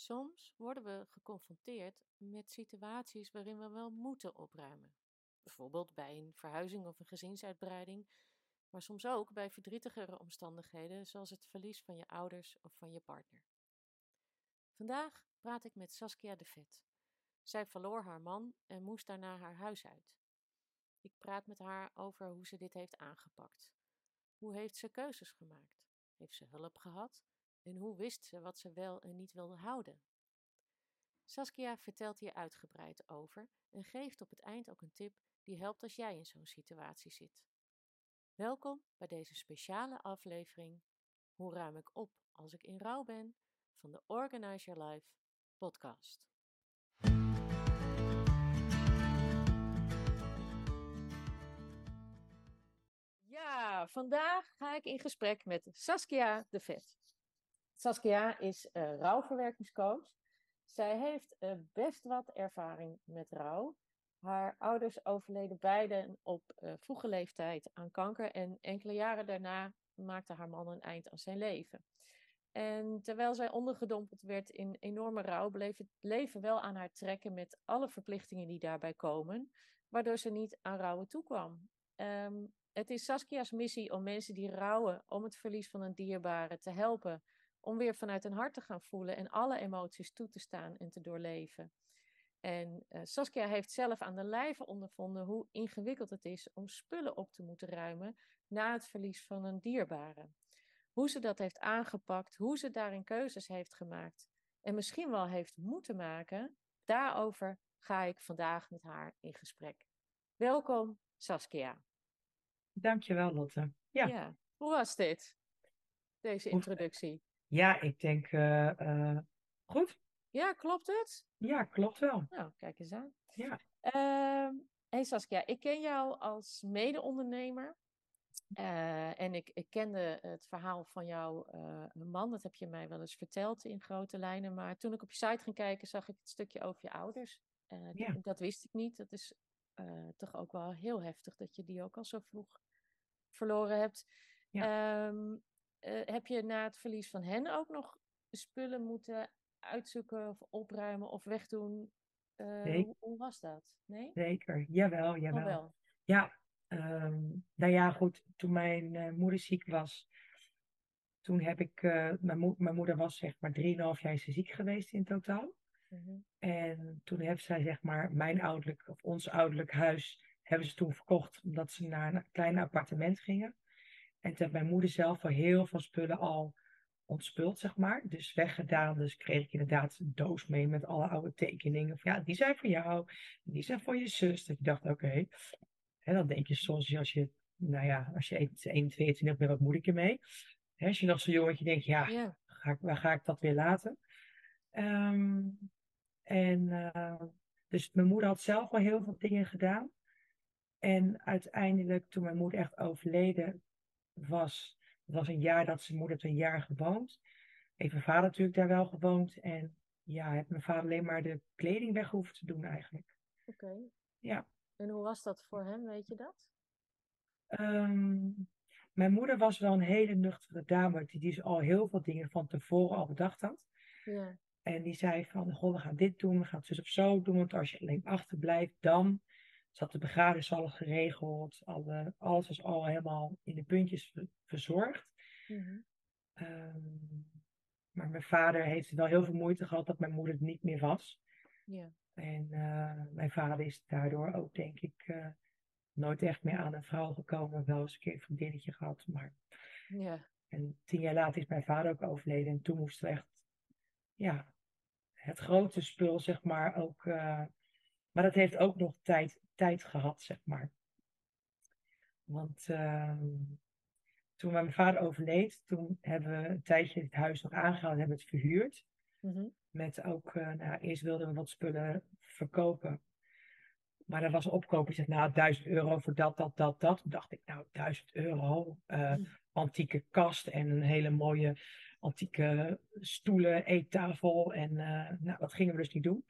Soms worden we geconfronteerd met situaties waarin we wel moeten opruimen. Bijvoorbeeld bij een verhuizing of een gezinsuitbreiding, maar soms ook bij verdrietigere omstandigheden zoals het verlies van je ouders of van je partner. Vandaag praat ik met Saskia de Vet. Zij verloor haar man en moest daarna haar huis uit. Ik praat met haar over hoe ze dit heeft aangepakt. Hoe heeft ze keuzes gemaakt? Heeft ze hulp gehad? En hoe wist ze wat ze wel en niet wilde houden? Saskia vertelt hier uitgebreid over en geeft op het eind ook een tip die helpt als jij in zo'n situatie zit. Welkom bij deze speciale aflevering Hoe ruim ik op als ik in rouw ben van de Organize Your Life podcast. Ja, vandaag ga ik in gesprek met Saskia de Vet. Saskia is uh, rouwverwerkingscoach. Zij heeft uh, best wat ervaring met rouw. Haar ouders overleden beiden op uh, vroege leeftijd aan kanker en enkele jaren daarna maakte haar man een eind aan zijn leven. En terwijl zij ondergedompeld werd in enorme rouw, bleef het leven wel aan haar trekken met alle verplichtingen die daarbij komen, waardoor ze niet aan rouwen toekwam. Um, het is Saskia's missie om mensen die rouwen om het verlies van een dierbare te helpen om weer vanuit hun hart te gaan voelen en alle emoties toe te staan en te doorleven. En uh, Saskia heeft zelf aan de lijve ondervonden hoe ingewikkeld het is om spullen op te moeten ruimen na het verlies van een dierbare. Hoe ze dat heeft aangepakt, hoe ze daarin keuzes heeft gemaakt en misschien wel heeft moeten maken, daarover ga ik vandaag met haar in gesprek. Welkom, Saskia. Dankjewel, Lotte. Ja. ja. Hoe was dit, deze introductie? Ja, ik denk uh, goed. Ja, klopt het? Ja, klopt wel. Nou, kijk eens aan. Ja. Uh, hey Saskia, ik ken jou als mede-ondernemer. Uh, en ik, ik kende het verhaal van jouw man, dat heb je mij wel eens verteld in grote lijnen. Maar toen ik op je site ging kijken, zag ik het stukje over je ouders. Ja. Dat wist ik niet. Dat is toch ook wel heel heftig dat je die ook al zo vroeg verloren hebt. Ja. Um, uh, heb je na het verlies van hen ook nog spullen moeten uitzoeken of opruimen of wegdoen? Uh, hoe, hoe, was dat? Nee? Zeker, jawel, jawel. Oh, wel. Ja, um, nou ja, goed. Toen mijn uh, moeder ziek was, toen heb ik, mijn, mo mijn, moeder was zeg maar 3,5 jaar ziek geweest in totaal. Mm -hmm. En toen heeft zij zeg maar mijn ouderlijk, of ons ouderlijk huis, hebben ze toen verkocht omdat ze naar een klein appartement gingen. En toen heeft mijn moeder zelf al heel veel spullen al ontspuld, zeg maar. Dus weggedaan. Dus kreeg ik inderdaad een doos mee met alle oude tekeningen. Van, ja, die zijn voor jou. Die zijn voor je zus. Dat je dacht, oké. Okay. En dan denk je soms als je, nou ja, als je 1, 22 bent, wat moet ik ermee? Als je nog zo jongetje denkt, ja, ga ik, waar ga ik dat weer laten? Um, en uh, dus mijn moeder had zelf al heel veel dingen gedaan. En uiteindelijk, toen mijn moeder echt overleden, was. Het was een jaar dat zijn moeder heeft een jaar gewoond. Heeft mijn vader natuurlijk daar wel gewoond. En ja, heeft mijn vader alleen maar de kleding weg hoeven te doen eigenlijk. Oké. Ja. En hoe was dat voor hem, weet je dat? Um, mijn moeder was wel een hele nuchtere dame, die, die al heel veel dingen van tevoren al bedacht had. Ja. En die zei van, goh, we gaan dit doen, we gaan het zus of zo doen, want als je alleen achterblijft, dan zat de begrafenis al geregeld. Alle, alles was al helemaal in de puntjes verzorgd. Mm-hmm. Um, maar mijn vader heeft wel heel veel moeite gehad dat mijn moeder niet meer was. En uh, mijn vader is daardoor ook, denk ik, uh, nooit echt meer aan een vrouw gekomen. Wel eens een keer een vriendinnetje gehad. Maar... En tien jaar later is mijn vader ook overleden. En toen moesten we echt, ja, het grote spul, zeg maar, ook. Uh, maar dat heeft ook nog tijd tijd gehad, zeg maar. Want uh, toen mijn vader overleed, toen hebben we een tijdje het huis nog aangehaald en hebben het verhuurd. Mm-hmm. Met ook, uh, nou, eerst wilden we wat spullen verkopen. Maar er was een opkoop die zegt, nou, 1000 euro voor dat, dat, dat, dat. Toen dacht ik, nou, 1000 euro. Uh, mm. Antieke kast en een hele mooie antieke stoelen, eettafel. En uh, nou, dat gingen we dus niet doen.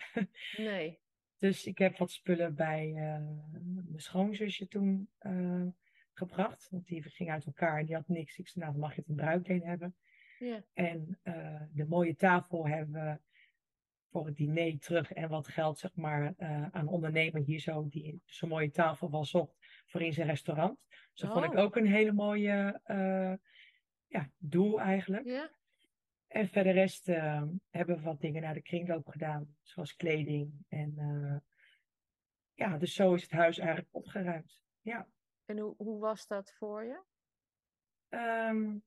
nee. Dus ik heb wat spullen bij uh, mijn schoonzusje toen uh, gebracht. Want die ging uit elkaar en die had niks. Ik zei, nou dan mag je het een bruikleen hebben. En uh, de mooie tafel hebben we voor het diner terug en wat geld zeg maar aan ondernemer hier zo, die zo'n mooie tafel wel zocht voor in zijn restaurant. Dus dat vond ik oh. ook een hele mooie ja, doel eigenlijk. Ja. En verder rest uh, hebben we wat dingen naar de kringloop gedaan, zoals kleding. En ja, dus zo is het huis eigenlijk opgeruimd. Ja. En hoe, hoe was dat voor je? Um,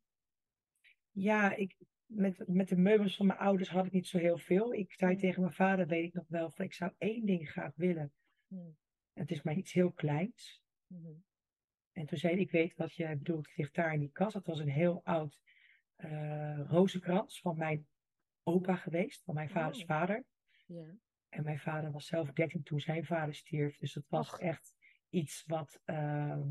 ja, ik, met, met de meubels van mijn ouders had ik niet zo heel veel. Ik zei tegen mijn vader, weet ik nog wel, van ik zou één ding graag willen. Hmm. Het is maar iets heel kleins. Hmm. En toen zei hij, ik weet wat je bedoelt, het ligt daar in die kast. Dat was een heel oud uh, rozenkrans van mijn opa geweest, van mijn vaders oh. vader. En mijn vader was zelf 13 toen zijn vader stierf. Dus dat was echt iets wat uh,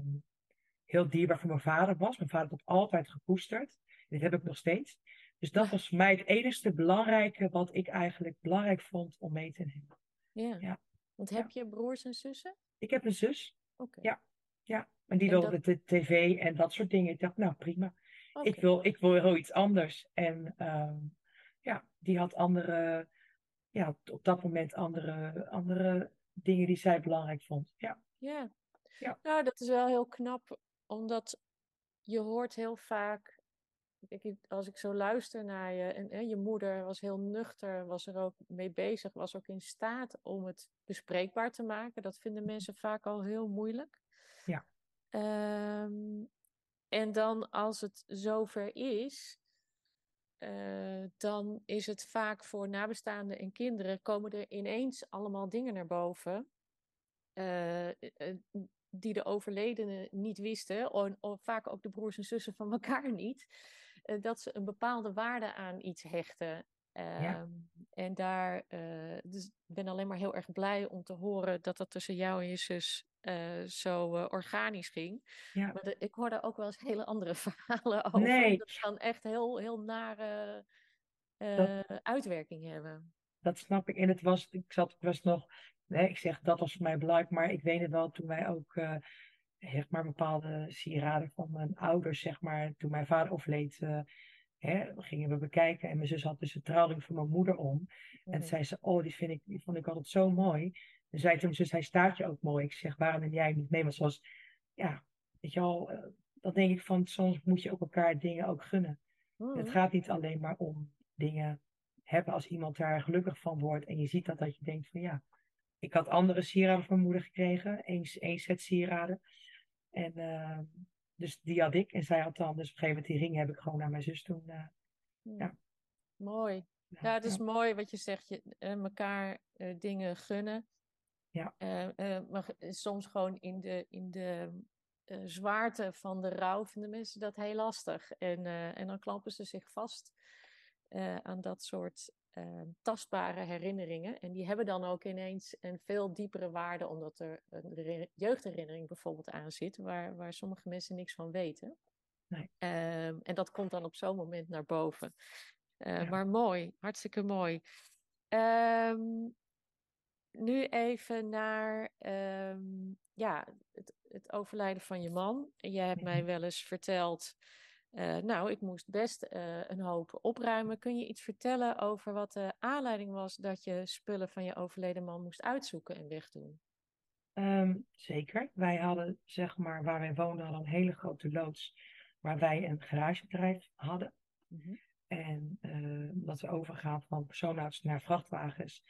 heel dierbaar voor mijn vader was. Mijn vader had altijd gekoesterd. Dit heb ik nog steeds. Dus dat was voor mij het enige belangrijke wat ik eigenlijk belangrijk vond om mee te nemen. Ja. ja. Want heb je broers en zussen? Ik heb een zus. Oké. Ja. ja. En die wilde de tv en dat soort dingen. Ik dacht, nou prima. Ik, wil, ik wil heel iets anders. En uh, ja, die had andere, ja, op dat moment andere, andere dingen die zij belangrijk vond. Ja. ja. Ja. Nou, dat is wel heel knap, omdat je hoort heel vaak ik, als ik zo luister naar je, en, en, je moeder was heel nuchter, was er ook mee bezig, was ook in staat om het bespreekbaar te maken. Dat vinden mensen vaak al heel moeilijk. Ja. Um, en dan als het zover is, uh, dan is het vaak voor nabestaanden en kinderen komen er ineens allemaal dingen naar boven. Uh, die de overledenen niet wisten, of, vaak ook de broers en zussen van elkaar niet. Eh, dat ze een bepaalde waarde aan iets hechten. Ehm, en daar, uh, dus ik ben alleen maar heel erg blij om te horen dat dat tussen jou en je zus uh, zo organisch ging. Ja. Maar ik hoorde ook wel eens hele andere verhalen over. Nee. Dat kan echt heel, heel nare uitwerking hebben. Dat snap ik. En het was, ik zat, was nog, nee, ik zeg dat was voor mij belangrijk, maar ik weet het wel toen wij ook zeg maar, bepaalde sieraden van mijn ouders, zeg maar, toen mijn vader overleed, hè, gingen we bekijken. En mijn zus had dus een trouwring voor mijn moeder om. En mhm. zei ze, oh, die, vind ik, die vond ik altijd zo mooi. En zei toen mijn zus, hij staat je ook mooi. Ik zeg, waarom neem jij niet mee? Want zoals, ja, weet je al, uh, dan denk ik van, soms moet je ook elkaar dingen ook gunnen. Het mhm. gaat niet alleen maar om dingen hebben als iemand daar gelukkig van wordt. En je ziet dat, dat je denkt van, ja, ik had andere sieraden van mijn moeder gekregen. één set sieraden. En uh, dus die had ik. En zij had dan, dus op een gegeven moment die ring heb ik gewoon naar mijn zus toen. Uh, ja. Mooi. Ja, het is mooi wat je zegt. Je, uh, elkaar dingen gunnen. Ja. maar soms gewoon in de, in de zwaarte van de rouw vinden mensen dat heel lastig. En, en dan klampen ze zich vast aan dat soort Ehm, tastbare herinneringen. En die hebben dan ook ineens een veel diepere waarde, omdat er een jeugdherinnering bijvoorbeeld aan zit, waar, waar sommige mensen niks van weten. Nee. Ehm, en dat komt dan op zo'n moment naar boven. Uh, Maar mooi, hartstikke mooi. Ehm, nu even naar ja, het, het, overlijden van je man. Jij hebt mij wel eens verteld uh, nou, ik moest best uh, een hoop opruimen. Kun je iets vertellen over wat de aanleiding was dat je spullen van je overleden man moest uitzoeken en wegdoen? Um, zeker. Wij hadden, zeg maar, waar wij woonden, al een hele grote loods waar wij een garagebedrijf hadden. Mm -hmm. En uh, dat we overgaan van persoonauto's naar vrachtwagens,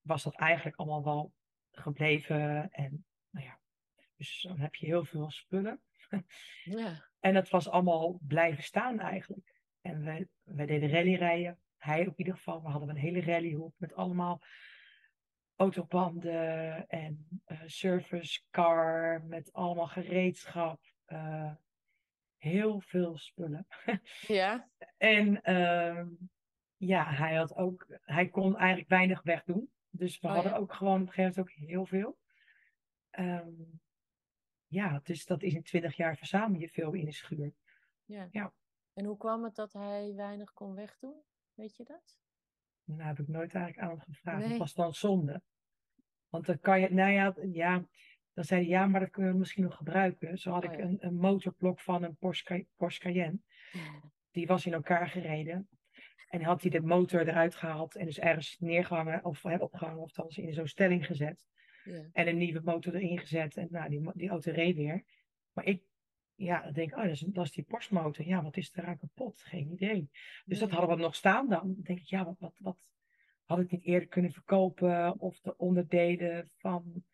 was dat eigenlijk allemaal wel gebleven. En nou ja, dus dan heb je heel veel spullen. ja. En het was allemaal blijven staan eigenlijk. En wij, wij deden rallyrijden. Hij op ieder geval. We hadden een hele rallyhoek met allemaal autobanden en uh, service car met allemaal gereedschap. Uh, heel veel spullen. ja. en uh, ja, hij had ook, hij kon eigenlijk weinig wegdoen. Dus we oh, hadden ook gewoon op een gegeven moment ook heel veel. Um, ja, dus dat is in twintig jaar verzamel je veel in de schuur. Ja. ja. En hoe kwam het dat hij weinig kon wegdoen? Weet je dat? Nou, heb ik nooit eigenlijk aan hem gevraagd. Nee. was dan zonde. Want dan kan je, nou ja, ja dan zei hij ja, maar dat kunnen we misschien nog gebruiken. Zo had oh, ik een, een motorblok van een Porsche, Porsche Cayenne. Die was in elkaar gereden. En had hij de motor eruit gehaald en dus ergens neergehangen of opgehangen of dan in zo'n stelling gezet. Ja. En een nieuwe motor erin gezet en nou, die, die auto reed weer. Maar ik ja, denk, oh, dat is, dat is die Porsche Ja, wat is er aan kapot? Geen idee. Dus dat hadden we nog staan dan. Dan denk ik, ja, wat, wat, wat had ik niet eerder kunnen verkopen? Of de onderdelen van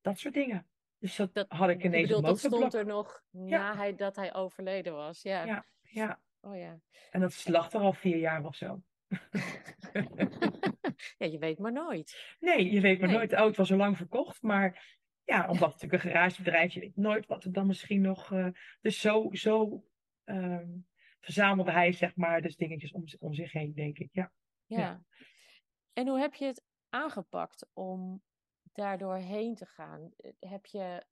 dat soort dingen. Dus dat, dat had ik ineens bedoel, dat stond er nog na hij, dat hij overleden was. Ja. ja, ja. Oh ja. En dat lag er al vier jaar of zo. ja, je weet maar nooit. Nee, je weet maar nooit. De auto was zo lang verkocht, maar ja, omdat het natuurlijk een garagebedrijf, je weet nooit wat er dan misschien nog. Uh, dus zo, zo uh, verzamelde hij, zeg maar, dus dingetjes om, om zich heen, denk ik. Ja. ja. En hoe heb je het aangepakt om daardoor heen te gaan? Heb je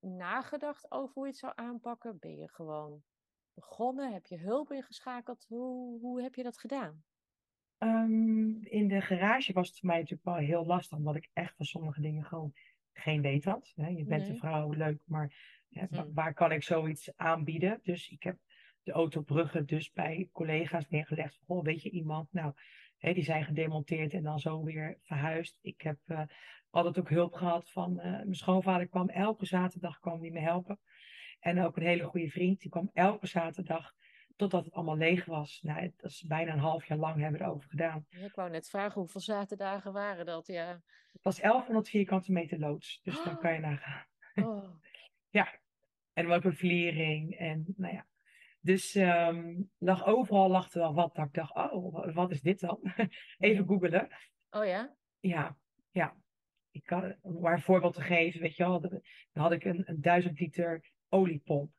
nagedacht over hoe je het zou aanpakken? Ben je gewoon begonnen? Heb je hulp ingeschakeld? Hoe, hoe heb je dat gedaan? Um, in de garage was het voor mij natuurlijk wel heel lastig, omdat ik echt van sommige dingen gewoon geen weet had. Hè. Je bent een vrouw, leuk, maar hè, hm. waar kan ik zoiets aanbieden? Dus ik heb de autobruggen dus bij collega's neergelegd. Oh, weet je iemand? Nou, hè, die zijn gedemonteerd en dan zo weer verhuisd. Ik heb uh, altijd ook hulp gehad van uh, mijn schoonvader kwam elke zaterdag kwam die me helpen. En ook een hele goede vriend, die kwam elke zaterdag totdat het allemaal leeg was. Nou, dat is bijna een half jaar lang hebben we erover gedaan. Ik wou net vragen, hoeveel zaterdagen waren dat? Ja. Het was 1100 vierkante meter loods, dus dan kan je nagaan. Oh. ja, en ook een vliering en nou ja. Dus um, lag overal lag er wel wat. Dat ik dacht, oh, wat is dit dan? Even googelen. Oh ja? Ja, ja. Ik kan, om maar een voorbeeld te geven, weet je wel, dan had ik een, een duizend liter oliepomp.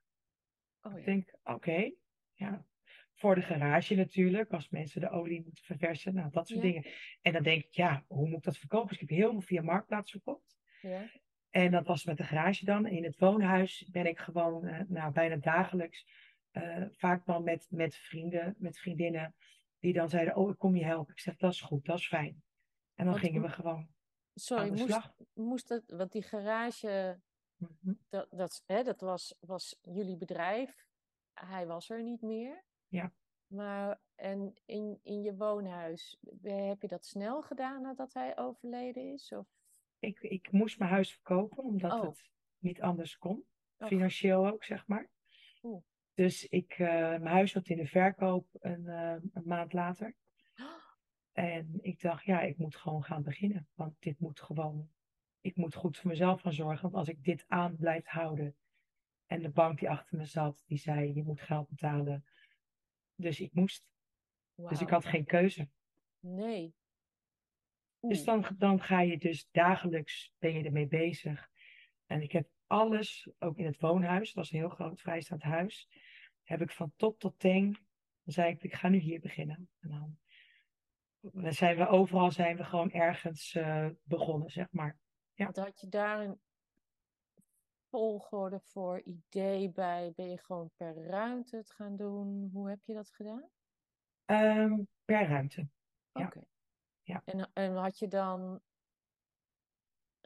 Oh, ja. Ik denk, oké, ja. Voor de garage natuurlijk, als mensen de olie moeten verversen, nou, dat soort dingen. En dan denk ik, ja, hoe moet ik dat verkopen? Dus ik heb heel veel via Marktplaats verkocht. Ja. En dat was met de garage dan. In het woonhuis ben ik gewoon uh, nou, bijna dagelijks, uh, vaak dan met, met vrienden, met vriendinnen, die dan zeiden, oh, ik kom je helpen. Ik zeg, dat is goed, dat is fijn. En dan gingen we gewoon Sorry, moest, moest het, want die garage, mhm. dat, dat, hè, dat was, was jullie bedrijf hij was er niet meer. Ja. Maar en in, in je woonhuis, heb je dat snel gedaan nadat hij overleden is? Of? Ik, ik moest mijn huis verkopen, omdat oh. het niet anders kon. Financieel ook, zeg maar. Oeh. Dus ik, uh, mijn huis zat in de verkoop een, uh, een maand later. En ik dacht, ja, ik moet gewoon gaan beginnen. Want dit moet gewoon, ik moet goed voor mezelf gaan zorgen. Want als ik dit aan blijf houden, en de bank die achter me zat, die zei: Je moet geld betalen. Dus ik moest. Dus ik had geen keuze. Nee. Dus dan, dan ga je dus dagelijks ben je ermee bezig. En ik heb alles, ook in het woonhuis, dat was een heel groot vrijstaand huis, heb ik van top tot teen. Dan zei ik, ik ga nu hier beginnen. En dan zijn we overal zijn we gewoon ergens uh, begonnen, zeg maar. Ja. Wat had je daarin volgorde voor idee bij? Ben je gewoon per ruimte het gaan doen? Hoe heb je dat gedaan? Um, per ruimte. Oké. Ja. En, en had je dan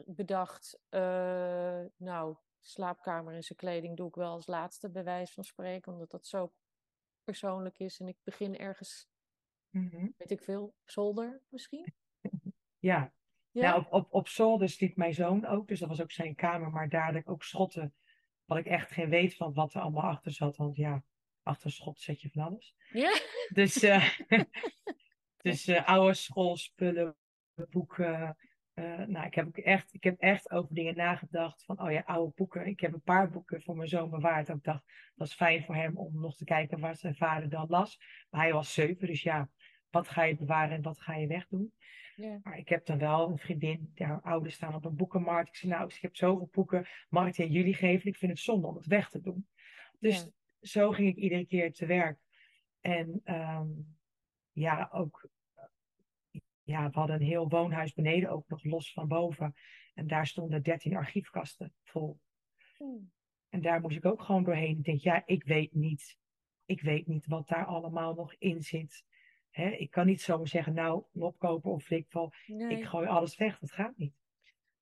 bedacht, uh, nou, slaapkamer en zijn kleding doe ik wel als laatste bewijs van spreken, omdat dat zo persoonlijk is en ik begin ergens, mm weet ik veel, zolder misschien? Ja, ja? op, op, op zolder sliep mijn zoon ook, dus dat was ook zijn kamer. Maar daar ik ook schotten, wat ik echt geen weet van wat er allemaal achter zat. Want ja, achter schot zet je van alles. Ja. Dus, uh, dus uh, oude schoolspullen, boeken. Uh, nou, ik heb, ook echt, ik heb echt over dingen nagedacht. Van, oh ja, oude boeken. Ik heb een paar boeken voor mijn zoon bewaard. En ik dacht, dat is fijn voor hem om nog te kijken waar zijn vader dan las. Maar hij was zeven, dus ja, wat ga je bewaren en wat ga je wegdoen? Maar ik heb dan wel een vriendin, haar ouders staan op een boekenmarkt. Ik zei, nou, ik heb zoveel boeken, mag ik die aan jullie geven? Ik vind het zonde om het weg te doen. Dus zo ging ik iedere keer te werk. En um, ja, ook, ja, we hadden een heel woonhuis beneden, ook nog los van boven. En daar stonden dertien archiefkasten vol. Hmm. En daar moest ik ook gewoon doorheen. Ik denk, ja, ik weet niet. Ik weet niet wat daar allemaal nog in zit. Hè, ik kan niet zomaar zeggen, nou, opkopen of ik, val, ik gooi alles weg. Dat gaat niet.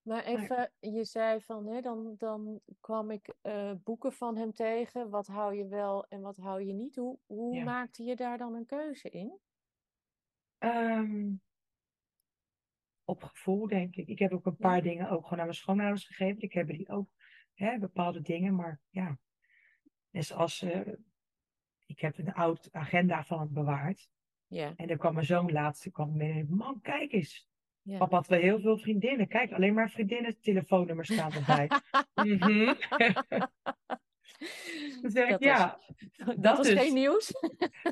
Maar even, je zei van, hè, dan, dan kwam ik uh, boeken van hem tegen. Wat hou je wel en wat hou je niet? Hoe, hoe maakte je daar dan een keuze in? Ehm, op gevoel, denk ik. Ik heb ook een paar dingen ook gewoon aan mijn schoonouders gegeven. Ik heb die ook hè, bepaalde dingen, maar ja. Dus als, uh, ik heb een oud agenda van het bewaard. Ja. En dan kwam mijn zoon laatst, kwam mee, man, kijk eens. Ja. Papa had wel heel veel vriendinnen. Kijk, alleen maar vriendinnen telefoonnummers staan erbij. mm zeg ik, ja. dat, was geen nieuws?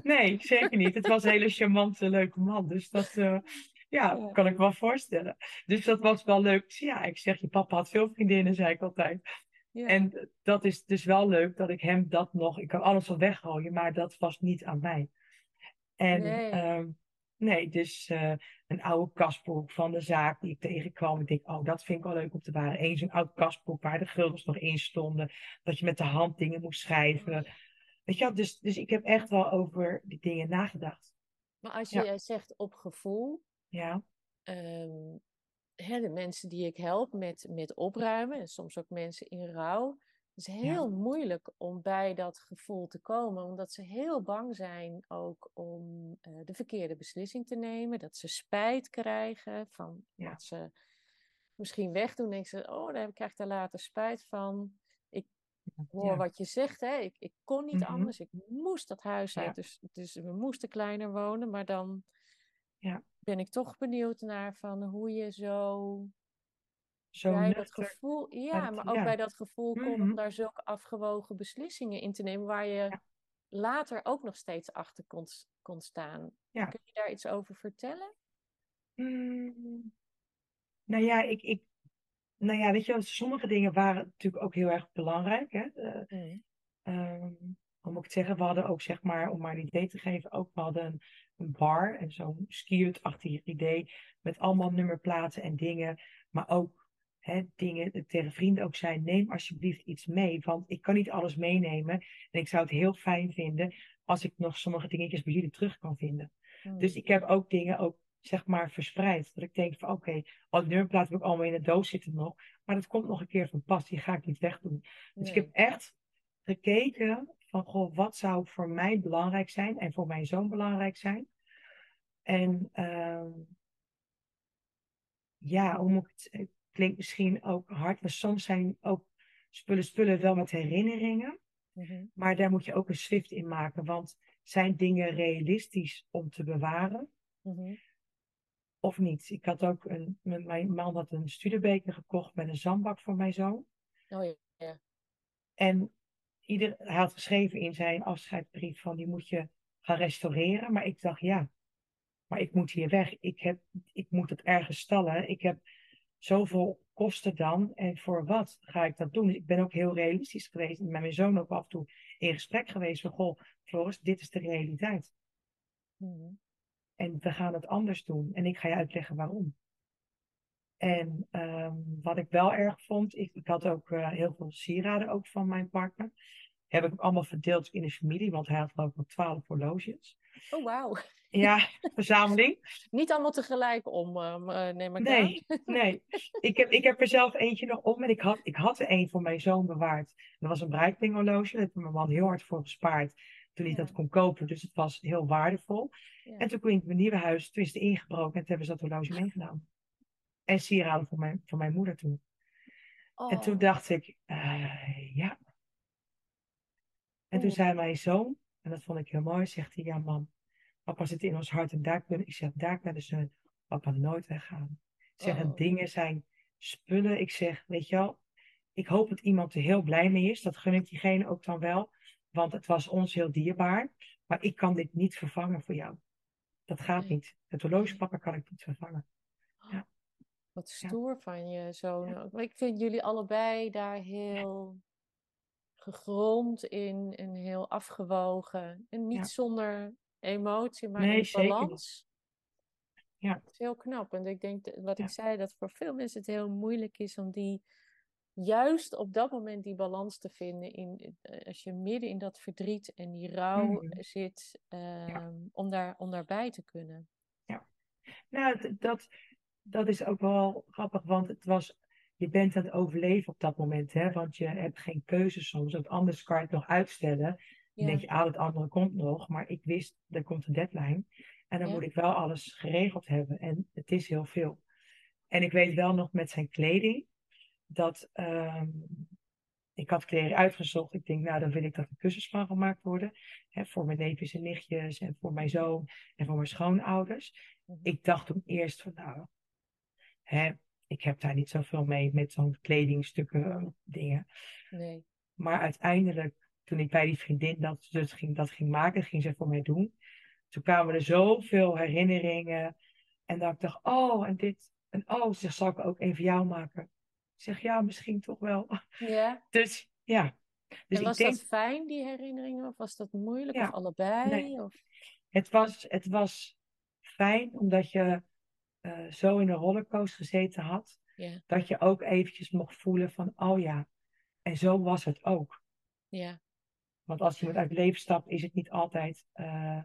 nee, zeker niet. Het was een hele charmante, leuke man. Dus dat, uh, ja, kan ik wel voorstellen. Dus dat was wel leuk. Ja, ik zeg, je papa had veel vriendinnen, zei ik altijd. Ja. En dat is dus wel leuk dat ik hem dat nog... Ik kan alles wel weggooien, maar dat was niet aan mij. En nee, ehm, nee dus uh, een oude kasboek van de zaak die ik tegenkwam. Ik denk, oh, dat vind ik wel leuk om te waren. Eén zo'n oud kasboek waar de guldens nog in stonden. Dat je met de hand dingen moest schrijven. Weet je, dus, dus ik heb echt wel over die dingen nagedacht. Maar als je zegt op gevoel, ja. Um, hè, de mensen die ik help met, met opruimen, en soms ook mensen in rouw. Het is heel moeilijk om bij dat gevoel te komen, omdat ze heel bang zijn ook om uh, de verkeerde beslissing te nemen. Dat ze spijt krijgen van ja. wat ze misschien wegdoen. Denken ze, oh, daar krijg ik daar later spijt van. Ik hoor wat je zegt, hè. Ik, ik kon niet mhm. anders. Ik moest dat huis uit, dus, dus we moesten kleiner wonen. Maar dan ja. ben ik toch benieuwd naar van hoe je zo, zo bij dat gevoel, ja, maar ook bij dat gevoel mm komt om daar zulke afgewogen beslissingen in te nemen waar je later ook nog steeds achter kon, kon staan. Kun je daar iets over vertellen? Mm. Nou ja, ik, ik, nou ja, weet je, sommige dingen waren natuurlijk ook heel erg belangrijk. Hè? Mm. Hoe moet ik het zeggen, we hadden ook, zeg maar, om maar een idee te geven, ook we hadden een, een bar en zo'n skiertachtig idee met allemaal nummerplaten en dingen, maar ook hè, dingen tegen vrienden ook zijn, neem alsjeblieft iets mee, want ik kan niet alles meenemen en ik zou het heel fijn vinden als ik nog sommige dingetjes bij jullie terug kan vinden. Hmm. Dus ik heb ook dingen ook zeg maar verspreid. Dat ik denk van oké, okay, al die nummerplaten heb ik allemaal in de doos zitten nog. Maar dat komt nog een keer van pas. Die ga ik niet wegdoen. Dus ik heb echt gekeken van goh, wat zou voor mij belangrijk zijn en voor mijn zoon belangrijk zijn. En uh, ja, hoe moet ik het klinkt misschien ook hard, maar soms zijn ook spullen spullen wel met herinneringen. Mhm. Maar daar moet je ook een swift in maken, want zijn dingen realistisch om te bewaren? Mhm. Of niet? Ik had ook een, mijn man had een studebeker gekocht met een zandbak voor mijn zoon. Oh ja. En ieder, hij had geschreven in zijn afscheidsbrief van die moet je gaan restaureren. Maar ik dacht, ja, maar ik moet hier weg. Ik, heb, ik moet het ergens stallen. Ik heb zoveel kosten dan. En voor wat ga ik dat doen? Dus ik ben ook heel realistisch geweest. En met mijn zoon ook af en toe in gesprek geweest. Van, goh, Floris, dit is de realiteit. Mhm. En we gaan het anders doen. En ik ga je uitleggen waarom. En um, wat ik wel erg vond, ik, ik had ook uh, heel veel sieraden ook van mijn partner. Heb ik allemaal verdeeld in de familie, want hij had ook nog twaalf horloges. Oh, wauw. Ja, verzameling. Niet allemaal tegelijk om, uh, neem ik Nee, nee. Ik heb, ik heb er zelf eentje nog om en ik had, ik had er een voor mijn zoon bewaard. Dat was een Breitling horloge, daar heeft mijn man heel hard voor gespaard toen hij dat kon kopen. Dus het was heel waardevol. Ja. En toen kwam ik mijn nieuwe huis, toen is het ingebroken en toen hebben ze dat horloge meegenomen en sieraden voor mijn, voor mijn moeder toen. En toen oh. dacht ik, uh, ja. En toen zei mijn zoon, en dat vond ik heel mooi, zegt hij, ja man, papa zit in ons hart en daar kunnen, ik zeg, daar kunnen ze papa nooit weggaan. Ik zeg, oh. dingen zijn spullen. Ik zeg, weet je wel, ik hoop dat iemand er heel blij mee is. Dat gun ik diegene ook dan wel. Want het was ons heel dierbaar. Maar ik kan dit niet vervangen voor jou. Dat gaat niet. Het horlogepapa kan ik niet vervangen. Ja. Wat stoer van je zoon. Ik vind jullie allebei daar heel gegrond in en heel afgewogen. En niet zonder emotie, maar in balans. Ja. Het is heel knap. En ik denk, wat ik zei, dat voor veel mensen het heel moeilijk is om die juist op dat moment die balans te vinden. In, eh, als je midden in dat verdriet en die rouw mm-hmm. zit, ehm, om, daar, om daarbij te kunnen. Ja, nou, dat, dat is ook wel grappig, want het was, je bent aan het overleven op dat moment, hè? want je hebt geen keuze soms, want anders kan je het nog uitstellen. Dan denk je, ah, het andere komt nog, maar ik wist, er komt een deadline. En dan Ja. moet ik wel alles geregeld hebben. En het is heel veel. En ik weet wel nog met zijn kleding dat ehm, ik had kleding uitgezocht. Ik denk, nou dan wil ik dat er kussens van gemaakt worden. Hè, voor mijn neefjes en nichtjes en voor mijn zoon en voor mijn schoonouders. Mhm. Ik dacht toen eerst van nou, hè, ik heb daar niet zoveel mee met zo'n kledingstukken dingen. Nee. Maar uiteindelijk, toen ik bij die vriendin dat, dus ging, dat ging maken, ging ze voor mij doen. Toen kwamen er zoveel herinneringen. En dat ik dacht, oh, en dit. En oh, ze zegt, zal ik ook een voor jou maken? Ik zeg, ja, misschien toch wel. Ja. Dus ja. Dus en was ik denk, dat fijn, die herinneringen? Of was dat moeilijk? Ja. Of allebei? Nee. Of... het, was, het was fijn, omdat je eh, zo in een rollercoaster gezeten had. Ja. Dat je ook eventjes mocht voelen van, oh ja. En zo was het ook. Ja. Want als iemand uit het leven stapt, is het niet altijd. eh,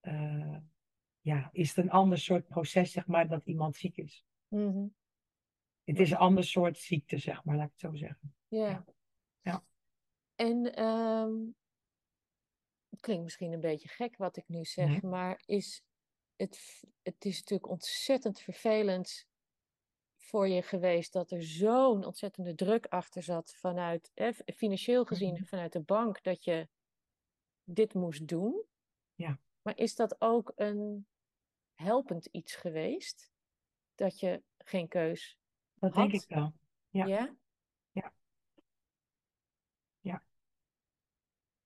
eh, ja, is het een ander soort proces, zeg maar, dat iemand ziek is. Mhm. Het is een ander soort ziekte, zeg maar, laat ik het zo zeggen. Ja. Ja. Ja. En ehm, het klinkt misschien een beetje gek wat ik nu zeg, Nee. maar is het, het is natuurlijk ontzettend vervelend voor je geweest dat er zo'n ontzettende druk achter zat vanuit, eh, financieel gezien, Mhm. vanuit de bank, dat je dit moest doen. Ja. Maar is dat ook een helpend iets geweest? Dat je geen keus Dat had? denk ik wel. Ja. Ja? Ja. Ja.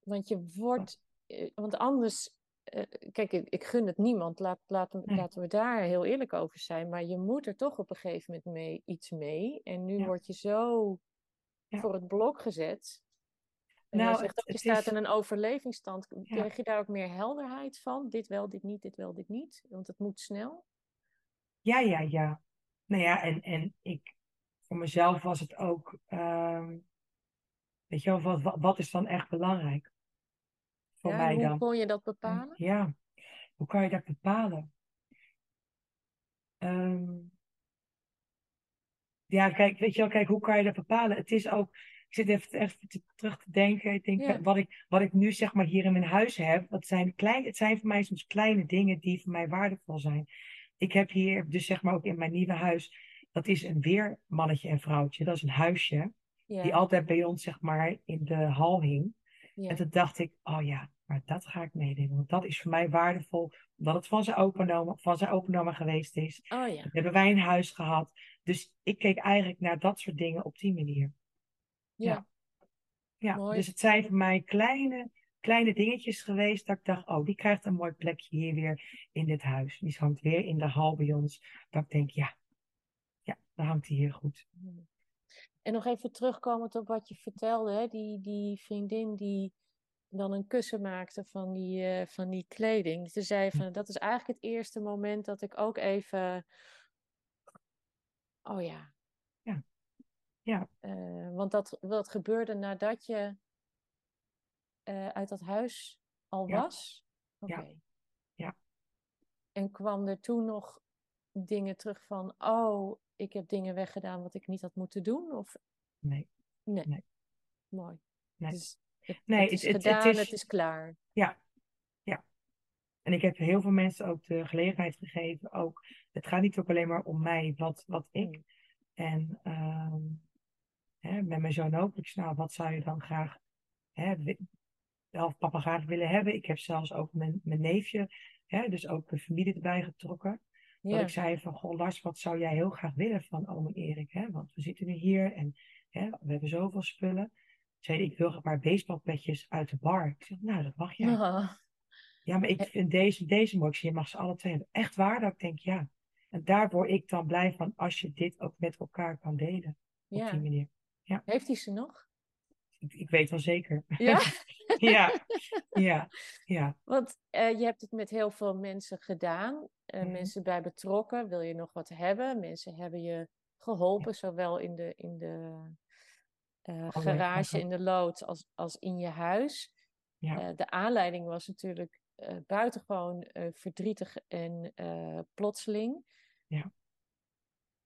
Want je wordt, eh, want anders, eh, kijk, ik, ik gun het niemand, laat, laten, Nee. laten we daar heel eerlijk over zijn, maar je moet er toch op een gegeven moment mee, iets mee. En nu Ja. word je zo Ja. voor het blok gezet. En Nou, zegt het- je het staat is- in een overlevingsstand. Ja. Krijg je daar ook meer helderheid van? Dit wel, dit niet, dit wel, dit niet. Want het moet snel. Ja, ja, ja. Nou ja, en, en ik, voor mezelf was het ook, ehm, weet je wel, wat, wat is dan echt belangrijk? Voor Ja, mij hoe dan. kon je dat bepalen? Ja, hoe kan je dat bepalen? Ehm, ja, kijk, weet je wel, kijk, hoe kan je dat bepalen? Het is ook, ik zit even, even te- terug te denken. Ik denk, Ja. wat, ik, wat ik nu zeg maar hier in mijn huis heb, dat zijn klein, het zijn voor mij soms kleine dingen die voor mij waardevol zijn. Ik heb hier dus zeg maar ook in mijn nieuwe huis, dat is een weermannetje en vrouwtje. Dat is een huisje, die altijd bij ons zeg maar in de hal hing. ja. En toen dacht ik, oh ja, maar dat ga ik meenemen. Want dat is voor mij waardevol, omdat het van zijn opa van zijn opa geweest is. Oh ja. Dat hebben wij een huis gehad. Dus ik keek eigenlijk naar dat soort dingen op die manier. Ja. Ja, Mooi. dus het zijn voor mij kleine, kleine dingetjes geweest dat ik dacht, oh, die krijgt een mooi plekje hier weer in dit huis. Die hangt weer in de hal bij ons. Dat ik denk, ja, ja, dan hangt die hier goed. En nog even terugkomend op wat je vertelde, hè? Die, die vriendin die dan een kussen maakte van die, eh, van die kleding. Ze zei van, dat is eigenlijk het eerste moment dat ik ook even... Oh ja. Ja. Ja. Eh, want dat, dat gebeurde nadat je eh, uit dat huis al Ja. was? Oké. Ja. Ja. En kwam er toen nog dingen terug van, oh, ik heb dingen weggedaan wat ik niet had moeten doen? Of Nee, Nee. Nee. Mooi. Nee. Dus Nee, het is het- is- het is klaar. ja, ja. En ik heb heel veel mensen ook de gelegenheid gegeven. Ook, het gaat niet ook alleen maar om mij, wat, wat ik. Mm. En ehm, hè, met mijn zoon ook. Ik nou, wat zou je dan graag, hè, wi- of papa graag willen hebben? Ik heb zelfs ook mijn, mijn neefje, hè, dus ook de familie erbij getrokken. Dat Ja. ik zei van, goh Lars, wat zou jij heel graag willen van oom Erik? Hè? Want we zitten nu hier en hè, we hebben zoveel spullen. Zei ik wil paar baseballpetjes uit de bar. Ik zeg, nou, dat mag jij. Ah, Ja, maar ik vind deze, deze mooi. Ik zeg, je mag ze alle twee hebben. Echt waar? Dat ik denk, ja. En daar word ik dan blij van als je dit ook met elkaar kan delen. Op ja. die manier. Heeft hij ze nog? Ik, ik weet wel zeker. Ja? ja, ja, ja. Want eh, je hebt het met heel veel mensen gedaan. eh, Mhm. Mensen bij betrokken. Wil je nog wat hebben? Mensen hebben je geholpen, zowel in de, in de eh, garage, vlakken. in de loods, als, als in je huis. Ja. Eh, de aanleiding was natuurlijk eh, buitengewoon verdrietig en plotseling. Ja.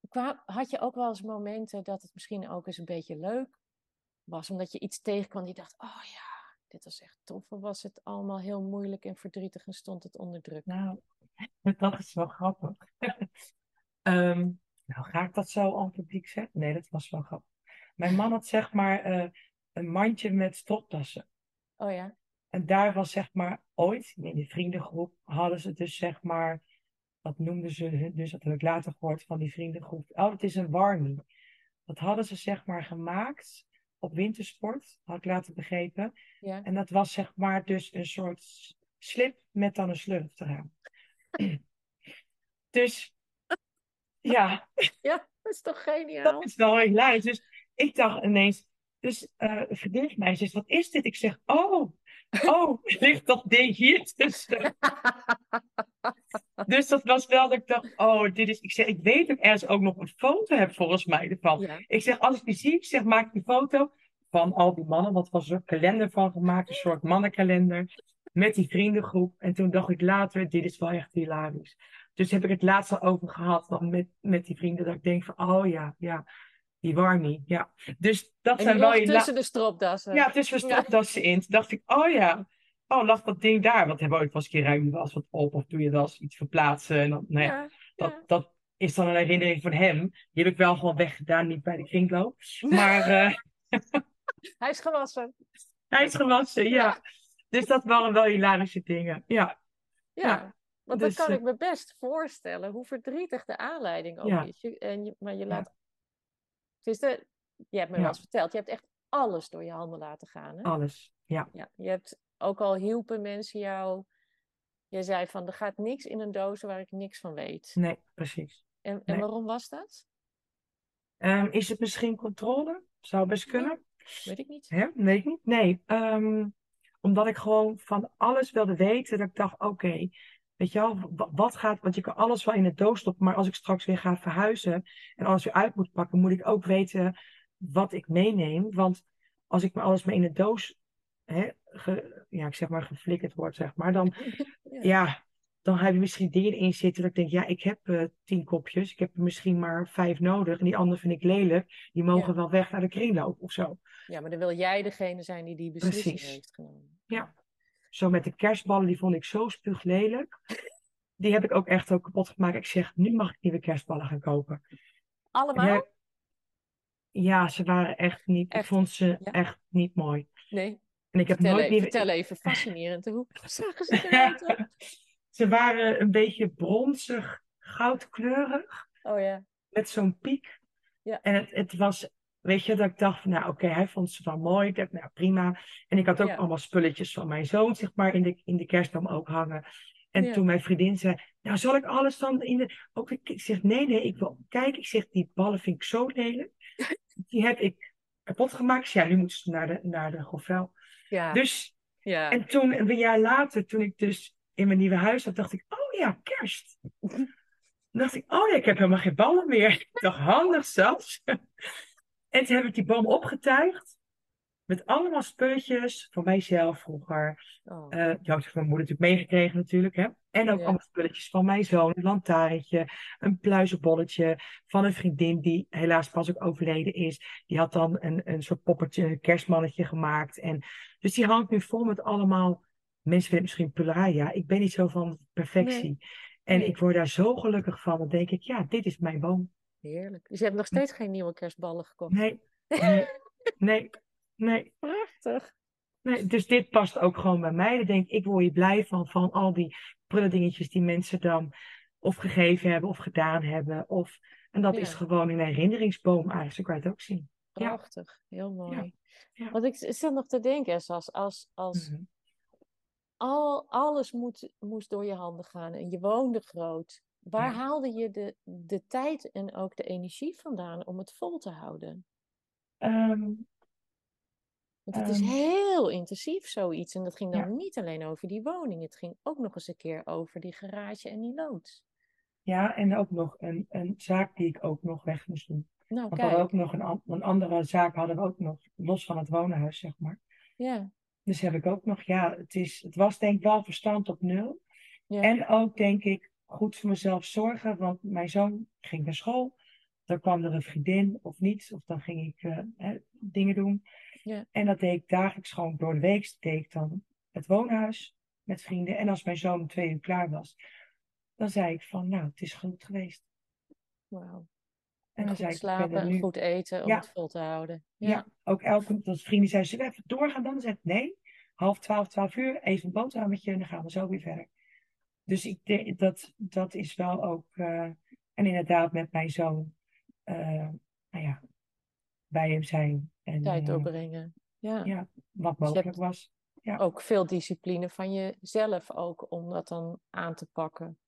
Kwa- had je ook wel eens momenten dat het misschien ook eens een beetje leuk was, omdat je iets tegenkwam die dacht, oh ja, dit was echt tof? Of was het allemaal heel moeilijk en verdrietig en stond het onder druk? Nou, dat is wel grappig. um, nou, ga ik dat zo aan het publiek zeggen? Nee, dat was wel grappig. Mijn man had zeg maar uh, een mandje met stropdassen. Oh ja. En daar was zeg maar ooit, in de vriendengroep, hadden ze dus zeg maar, wat noemden ze, dus dat heb ik later gehoord van die vriendengroep. Oh, het is een warmie. Dat hadden ze zeg maar gemaakt op wintersport, had ik later begrepen. Ja. En dat was zeg maar dus een soort slip met dan een slurf eraan. dus ja. Ja, dat is toch geniaal? Dat is wel hilarisch. Dus ik dacht ineens, dus uh, mij zegt, wat is dit? Ik zeg, oh, oh, ligt dat ding hier tussen? dus dat was wel dat ik dacht, oh, dit is... Ik zeg, ik weet dat ik ergens ook nog een foto heb volgens mij ervan. Ik zeg, als ik die zie, ik zeg, maak die foto van al die mannen. Want er was een kalender van gemaakt, een soort mannenkalender. Met die vriendengroep. En toen dacht ik later, dit is wel echt hilarisch. Dus heb ik het laatst al over gehad dan met, met die vrienden. Dat ik denk van, oh ja, ja. Die warmie, ja. Dus dat en zijn wel je tussen de stropdassen. Ja, tussen de stropdassen in. Toen dacht ik, oh ja. Oh, lag dat ding daar? Want hebben we ooit wel eens een keer ruim je was wat op. Of doe je wel eens iets verplaatsen. En dan, nou ja, dat, dat is dan een herinnering van hem. Die heb ik wel gewoon weggedaan. Niet bij de kringloop. Maar... Uh... Hij is gewassen. Hij is gewassen, ja. Dus dat waren wel hilarische dingen. Ja. Ja. Want dus, dan kan ik me best voorstellen hoe verdrietig de aanleiding ook is. Je, en je, maar je laat. Ja. de, je hebt me wel eens verteld, je hebt echt alles door je handen laten gaan. Hè? Alles, ja. ja. Je hebt ook al hielpen mensen jou. Je zei van er gaat niks in een doos waar ik niks van weet. Nee, precies. En, en waarom was dat? Um, is het misschien controle? Zou best kunnen. weet ik niet. Ja, weet ik niet. Nee, um, omdat ik gewoon van alles wilde weten. Dat ik dacht, oké, Weet je wel, wat gaat, want je kan alles wel in de doos stoppen, maar als ik straks weer ga verhuizen en alles weer uit moet pakken, moet ik ook weten wat ik meeneem. Want als ik me alles maar in de doos, hè, ja, ik zeg maar geflikkerd wordt, zeg maar, dan, ja. dan heb je misschien dingen in zitten dat ik denk, ja, ik heb uh, tien kopjes, ik heb er misschien maar vijf nodig en die andere vind ik lelijk, die mogen wel weg naar de kringloop of zo. Ja, maar dan wil jij degene zijn die die beslissing Precies. heeft genomen. Ja, zo met de kerstballen, die vond ik zo spuuglelijk. Die heb ik ook echt ook kapot gemaakt. Ik zeg, nu mag ik nieuwe kerstballen gaan kopen. Allemaal? Ja, ze waren echt niet, ik vond ze echt niet mooi. Nee. En ik heb vertel nooit even, nieuwe... Vertel even, fascinerend. Hoe zagen ze eruit? ze waren een beetje bronzig, goudkleurig. Oh ja. Met zo'n piek. Ja. En het, het was Weet je, dat ik dacht van, nou oké, hij vond ze wel mooi. Ik dacht, nou prima. En ik had ook allemaal spulletjes van mijn zoon, zeg maar, in de, in de kerstboom ook hangen. En toen mijn vriendin zei, nou zal ik alles dan in de... Ook, ik zeg, nee, nee, ik wil... Kijk, ik zeg, die ballen vind ik zo lelijk. Die heb ik kapot gemaakt. Ja, nu moeten ze naar de, naar de. Ja. Dus, ja. en toen, een jaar later, toen ik dus in mijn nieuwe huis zat, dacht ik, oh ja, kerst. Dan dacht ik, oh ja, ik heb helemaal geen ballen meer. Ik dacht, handig zelfs. En toen heb ik die boom opgetuigd. Met allemaal spulletjes van mijzelf vroeger. Oh. Uh, die had ik van mijn moeder natuurlijk meegekregen natuurlijk. Hè? En ook allemaal spulletjes van mijn zoon. Een lantaarntje, een pluizenbolletje van een vriendin die helaas pas ook overleden is. Die had dan een, een soort poppetje, een kerstmannetje gemaakt. En, dus die hangt nu vol met allemaal... Mensen vinden misschien pularia. Ik ben niet zo van perfectie. En ik word daar zo gelukkig van. Dan denk ik, ja, dit is mijn boom. Heerlijk. Dus je hebt nog steeds geen nieuwe kerstballen gekocht? Nee, nee, nee. nee. Prachtig. Nee, dus dit past ook gewoon bij mij. Dan denk ik, ik word je blij van, van al die dingetjes die mensen dan of gegeven hebben of gedaan hebben. Of, en dat is gewoon een herinneringsboom eigenlijk, zo kan je het ook zien. Prachtig, heel mooi. Ja. Want ik zit nog te denken, als, als, als mhm. al, alles moet, moest door je handen gaan en je woonde groot. Waar haalde je de, de tijd en ook de energie vandaan om het vol te houden? Um, Want het is ehm. heel intensief zoiets. En dat ging dan niet alleen over die woning. Het ging ook nog eens een keer over die garage en die loods. Ja, en ook nog een, een zaak die ik ook nog weg moest doen. Nou, Want we ook nog een, een andere zaak hadden we ook nog, los van het wonenhuis, zeg maar. Ja. Dus heb ik ook nog, ja, het, is, het was denk ik wel verstand op nul. Ja. En ook denk ik goed voor mezelf zorgen, want mijn zoon ging naar school. Dan kwam er een vriendin of niet, of dan ging ik uh, hè, dingen doen. Ja. En dat deed ik dagelijks gewoon door de week. Deed ik dan het woonhuis met vrienden. En als mijn zoon om twee uur klaar was, dan zei ik van, nou, het is goed geweest. Wauw. En dan goed zei ik, slapen en nu. goed eten om Ja. het vol te houden. Ja. ook elke als vrienden zeiden, zullen we even doorgaan dan? Dan zei ik, nee, half twaalf, twaalf uur, even een boterhammetje en dan gaan we zo weer verder. Dus ik denk, dat, dat is wel ook, eh, en inderdaad met mijn zoon, eh, nou ja, bij hem zijn. En Tijd eh, doorbrengen. Ja. ja, wat Dus mogelijk was. ja. Ook veel discipline van jezelf ook om dat dan aan te pakken.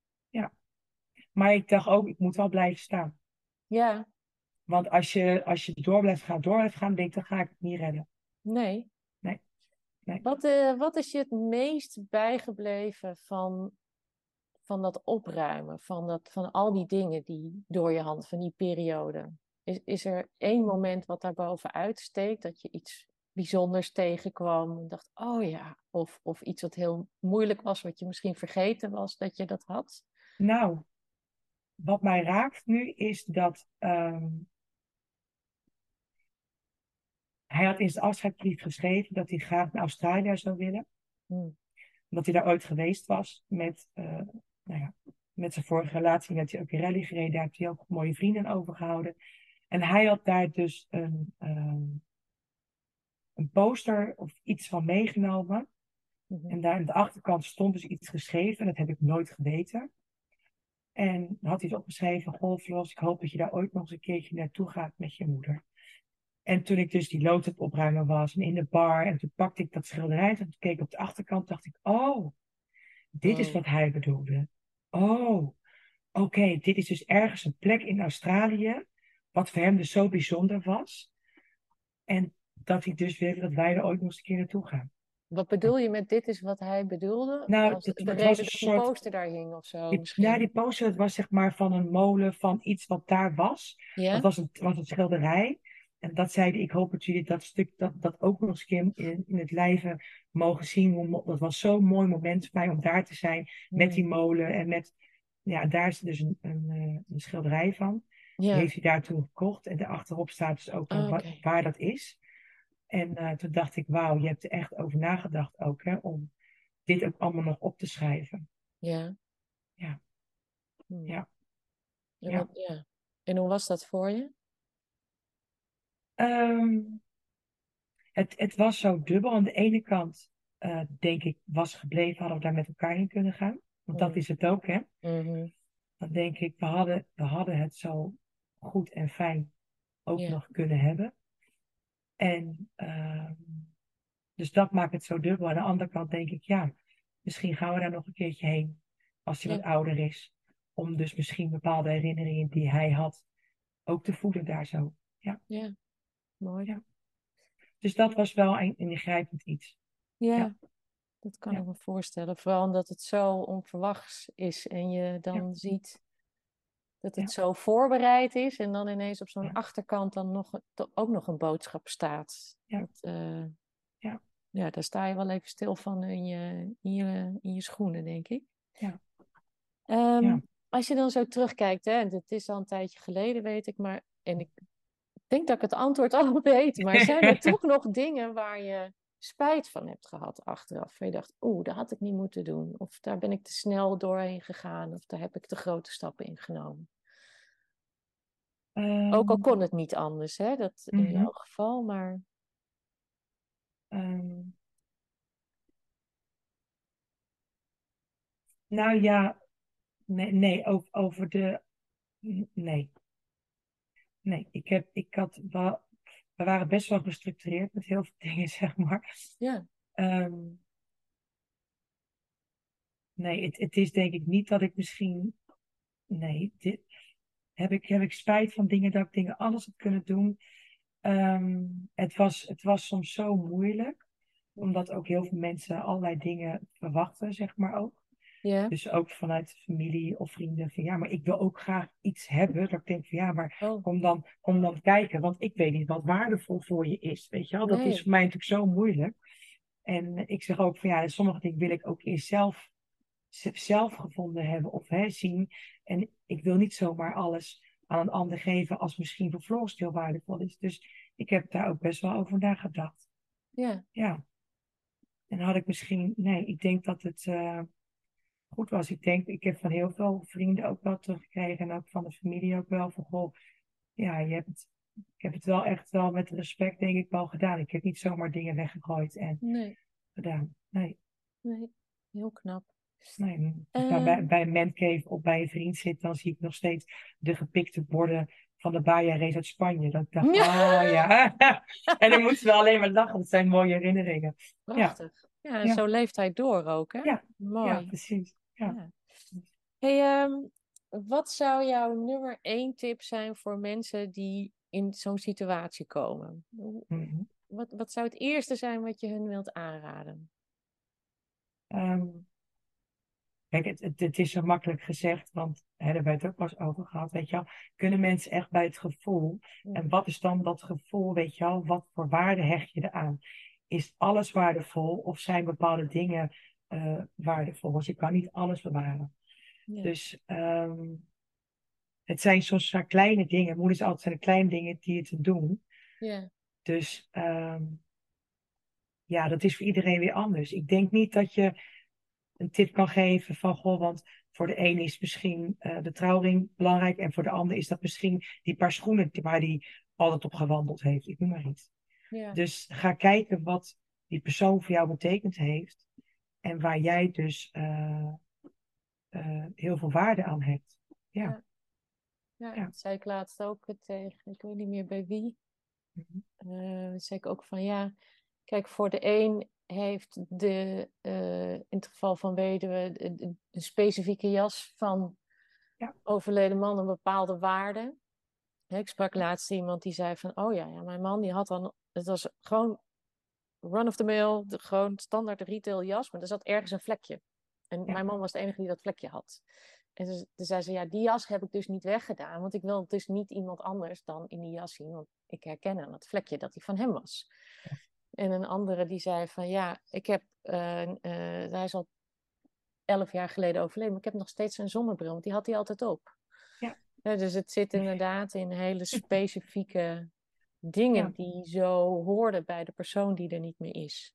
Maar ik dacht ook, ik moet wel blijven staan. Ja, Want als je, als je door blijft gaan, door blijft gaan, denk ik, dan ga ik het niet redden. nee. Nee. Nee. Wat, eh, wat is je het meest bijgebleven van, van dat opruimen, van, dat, van al die dingen die door je hand, van die periode? Is, is er één moment wat daar bovenuit steekt, dat je iets bijzonders tegenkwam en dacht, oh ja, of, of iets wat heel moeilijk was, wat je misschien vergeten was dat je dat had? Nou, wat mij raakt nu is dat ehm, hij had in zijn afscheidsbrief geschreven dat hij graag naar Australië zou willen. Hmm. Dat hij daar ooit geweest was met, eh, nou ja, met zijn vorige relatie. Dat hij ook in rally gereden. Daar heeft hij ook mooie vrienden overgehouden. En hij had daar dus een, ehm, een poster of iets van meegenomen. Mhm. En daar aan de achterkant stond dus iets geschreven. En dat heb ik nooit geweten. En dan had hij het opgeschreven. Goh, Flos, ik hoop dat je daar ooit nog eens een keertje naartoe gaat met je moeder. En toen ik dus die lood het opruimen was en in de bar. En toen pakte ik dat schilderij. En toen keek ik op de achterkant. dacht ik, oh, dit is Oh. wat hij bedoelde. Oh, oké, dit is dus ergens een plek in Australië. Wat voor hem dus zo bijzonder was. En dat hij dus wil dat wij er ooit nog eens een keer naartoe gaan. Wat bedoel je met dit is wat hij bedoelde? Nou, dit- de dat reden dat een soort- poster daar hing of zo Die- ja, die poster was zeg maar van een molen van iets wat daar was. Ja? Dat was een, was een schilderij. En dat zeiden, ik hoop dat jullie dat stuk dat, dat ook nog eens in, in het lijven mogen zien. Dat was zo'n mooi moment voor mij om daar te zijn met Hmm. die molen. En met, ja, daar is dus een, een, eh, een schilderij van. Die Ja. heeft hij daar toen gekocht. En daarachterop staat dus ook Ah, waar dat is. En eh, toen dacht ik, wauw, je hebt er echt over nagedacht ook, hè, om dit ook allemaal nog op te schrijven. Ja. Ja. Hmm. Ja. En, Ja. wat- ja. En hoe was dat voor je? Ehm, het, het was zo dubbel. Aan de ene kant, eh, denk ik, was gebleven, hadden we daar met elkaar in kunnen gaan. Want dat Mm. is het ook, hè. Mhm. Dan denk ik, we hadden, we hadden het zo goed en fijn ook Ja. nog kunnen hebben. En ehm, dus dat maakt het zo dubbel. Aan de andere kant denk ik, ja, misschien gaan we daar nog een keertje heen als hij Ja. wat ouder is. Om dus misschien bepaalde herinneringen die hij had ook te voeden daar zo. Ja. Mooi. Ja. Dus dat was wel een ingrijpend iets. Ja, Ja. dat kan Ja. ik me voorstellen. Vooral omdat het zo onverwachts is en je dan ziet dat het zo voorbereid is en dan ineens op zo'n achterkant dan nog, ook nog een boodschap staat. Ja. Dat, eh, Ja. ja, daar sta je wel even stil van in je, in je, in je schoenen, denk ik. Ja. Ehm, Ja. Als je dan zo terugkijkt, hè, en het is al een tijdje geleden, weet ik, maar en ik denk dat ik het antwoord al weet, maar zijn er toch nog dingen waar je spijt van hebt gehad achteraf? Waar je dacht, oeh, dat had ik niet moeten doen. Of daar ben ik te snel doorheen gegaan. Of daar heb ik te grote stappen in genomen. Ook al Ehm, kon het niet anders, hè? Dat in Mhm. jouw geval, maar ehm, nou ja, nee, nee over, over de. Nee. Nee, ik, heb, ik had wel. We waren best wel gestructureerd met heel veel dingen, zeg maar. ja. Ehm, nee, het, het is denk ik niet dat ik misschien. Nee, dit, heb, ik, heb ik spijt van dingen dat ik dingen anders had kunnen doen. Ehm, het, was, het was soms zo moeilijk, omdat ook heel veel mensen allerlei dingen verwachten, zeg maar ook. Ja. Dus ook vanuit familie of vrienden van ja, maar ik wil ook graag iets hebben. Dat ik denk van ja, maar Oh, kom dan, kom dan kijken, want ik weet niet wat waardevol voor je is. Weet je wel, dat Nee. is voor mij natuurlijk zo moeilijk. En ik zeg ook van ja, sommige dingen wil ik ook eerst zelf, zelf gevonden hebben of hè, zien. En ik wil niet zomaar alles aan een ander geven als misschien voor Floris heel waardevol is. Dus ik heb daar ook best wel over nagedacht. Ja. Ja. En had ik misschien, nee, ik denk dat het uh, goed was. Ik denk, ik heb van heel veel vrienden ook wel teruggekregen en ook van de familie ook wel van, goh, ja, je hebt het, ik heb het wel echt wel met respect, denk ik, wel gedaan. Ik heb niet zomaar dingen weggegooid en nee. gedaan. Nee. Nee, heel knap. Nee, als ik uh, bij, bij een mancave of bij een vriend zit, dan zie ik nog steeds de gepikte borden van de Baja race uit Spanje. Dat ik dacht, ja. oh ja. en dan moeten we alleen maar lachen, dat zijn mooie herinneringen. Prachtig. Ja, ja en ja. zo leeft hij door ook, hè? Ja, Mooi. Ja, precies. Ja. Hey, um, wat zou jouw nummer één tip zijn voor mensen die in zo'n situatie komen? Mm -hmm. wat, wat zou het eerste zijn wat je hun wilt aanraden? Um, kijk, het, het, het, is zo makkelijk gezegd, want hè, daar hebben we het ook pas over gehad, weet je wel. Kunnen mensen echt bij het gevoel? Mm. En wat is dan dat gevoel, weet je wel? Wat voor waarde hecht je eraan? Is alles waardevol of zijn bepaalde dingen uh, waardevol? Want je kan niet alles bewaren. Ja. Dus um, het zijn soms vaak kleine dingen. Moeders altijd zijn de kleine dingen die het doen. Ja. Dus um, ja, dat is voor iedereen weer anders. Ik denk niet dat je een tip kan geven van goh, want voor de een is misschien uh, de trouwring belangrijk en voor de ander is dat misschien die paar schoenen waar die altijd op gewandeld heeft. Ik noem maar iets. Ja. Dus ga kijken wat die persoon voor jou betekend heeft en waar jij dus uh, uh, heel veel waarde aan hebt. Ja. Ja, ja, ja. dat zei ik laatst ook tegen, ik weet niet meer bij wie. Mm -hmm. zei ik ook van ja, kijk, voor de een heeft de, in het geval van weduwe, een, een specifieke jas van ja. overleden man een bepaalde waarde. Ik sprak laatst iemand die zei van, oh ja, ja mijn man die had dan, het was gewoon run of the mill, de, gewoon standaard retail jas, maar er zat ergens een vlekje. En Ja. mijn man was de enige die dat vlekje had. En dus, toen zei ze, ja, die jas heb ik dus niet weggedaan, want ik wil dus niet iemand anders dan in die jas zien, want ik herken aan het vlekje dat die van hem was. En een andere die zei van, ja, ik heb, uh, uh, hij is al elf jaar geleden overleden, maar ik heb nog steeds zijn zonnebril, want die had hij altijd op. Ja. Ja, dus het zit inderdaad in hele specifieke dingen Ja. die zo hoorden bij de persoon die er niet meer is.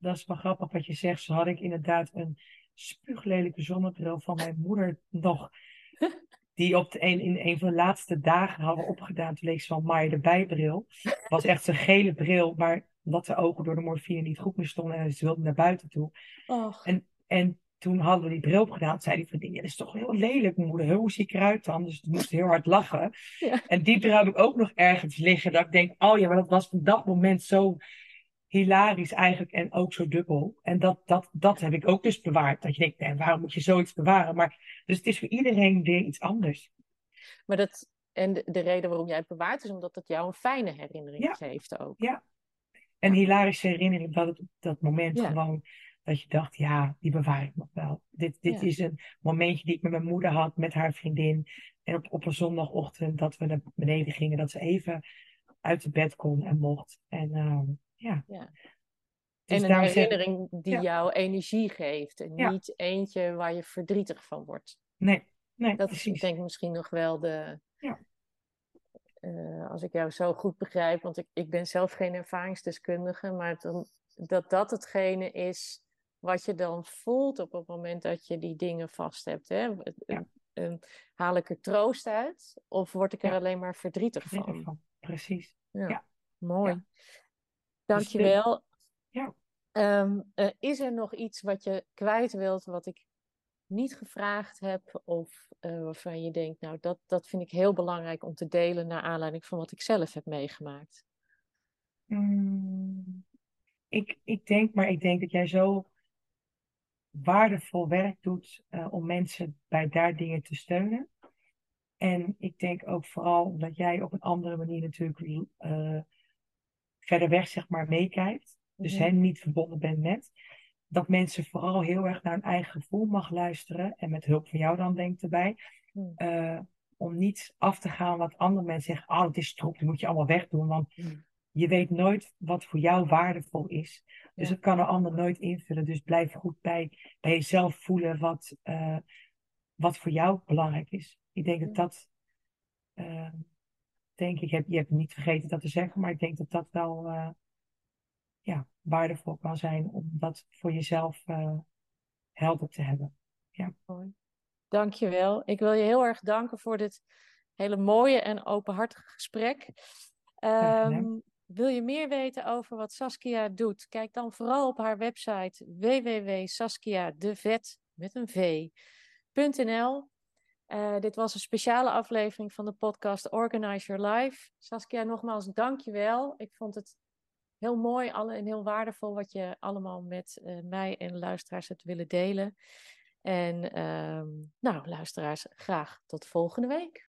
Dat is wel grappig wat je zegt. Zo had ik inderdaad een spuuglelijke zonnebril van mijn moeder nog. Die op de een, in een van de laatste dagen hadden opgedaan. Toen leek ze van Maya de bijbril. was echt zo'n gele bril, maar omdat de ogen door de morfine niet goed meer stonden. En ze wilde naar buiten toe. Och. En, en toen hadden we die bril opgedaan. Zei die van, ja, dat is toch heel lelijk, moeder. Hoe zie ik eruit dan? Dus ik moest heel hard lachen. Ja. En die bril heb ik ook nog ergens liggen. Dat ik denk, oh ja, maar dat was van dat moment zo hilarisch eigenlijk. En ook zo dubbel. En dat, dat, dat heb ik ook dus bewaard. Dat je denkt, nee, waarom moet je zoiets bewaren? Maar, dus het is voor iedereen weer iets anders. Maar dat, en de, de reden waarom jij het bewaart is omdat het jou een fijne herinnering Ja. geeft ook. Ja. Een hilarische herinnering dat het op dat moment Ja. gewoon dat je dacht, ja, die bewaar ik nog wel. Dit, dit Ja. is een momentje die ik met mijn moeder had, met haar vriendin. En op, op een zondagochtend dat we naar beneden gingen, dat ze even uit het bed kon en mocht. En ehm, ja. Ja. Dus en een daarom zeg- herinnering die Ja. jou energie geeft. En niet eentje waar je verdrietig van wordt. Nee, nee, Dat is precies. denk ik misschien nog wel de. Ja. Eh, als ik jou zo goed begrijp, want ik, ik ben zelf geen ervaringsdeskundige, maar dan, dat dat hetgene is wat je dan voelt op het moment dat je die dingen vast hebt. Hè? Ja. Eh, haal ik er troost uit of word ik er Ja. alleen maar verdrietig Verdrietig van? van. Precies. Ja. Ja. Mooi. Ja. Dankjewel. Ja. Ehm, eh, is er nog iets wat je kwijt wilt, wat ik niet gevraagd heb, of eh, waarvan je denkt, nou, dat, dat vind ik heel belangrijk om te delen naar aanleiding van wat ik zelf heb meegemaakt? Mm, ik, ik denk, maar ik denk dat jij zo waardevol werk doet eh, om mensen bij daar dingen te steunen. En ik denk ook vooral dat jij op een andere manier natuurlijk eh, verder weg, zeg maar, meekijkt. Dus Mhm. hen niet verbonden bent met. Dat mensen vooral heel erg naar hun eigen gevoel mag luisteren. En met hulp van jou dan, denk ik erbij. Hmm. Eh, om niet af te gaan wat andere mensen zeggen. Oh, het is troep, dat moet je allemaal wegdoen. Want Hmm. Je weet nooit wat voor jou waardevol is. Dus dat kan een ander nooit invullen. Dus blijf goed bij, bij jezelf voelen wat, eh, wat voor jou belangrijk is. Ik denk dat dat, eh, denk ik, heb, je hebt niet vergeten dat te zeggen, maar ik denk dat dat wel, eh, ja, waardevol kan zijn om dat voor jezelf uh, helder te hebben. Ja. Mooi. Dankjewel. Ik wil je heel erg danken voor dit hele mooie en openhartige gesprek. Um, wil je meer weten over wat Saskia doet? Kijk dan vooral op haar website www.saskiadevet met een v.nl. Uh, dit was een speciale aflevering van de podcast Organize Your Life. Saskia, nogmaals dank je wel. Ik vond het heel mooi en heel waardevol wat je allemaal met uh, mij en luisteraars hebt willen delen. En uh, nou, luisteraars, graag tot volgende week.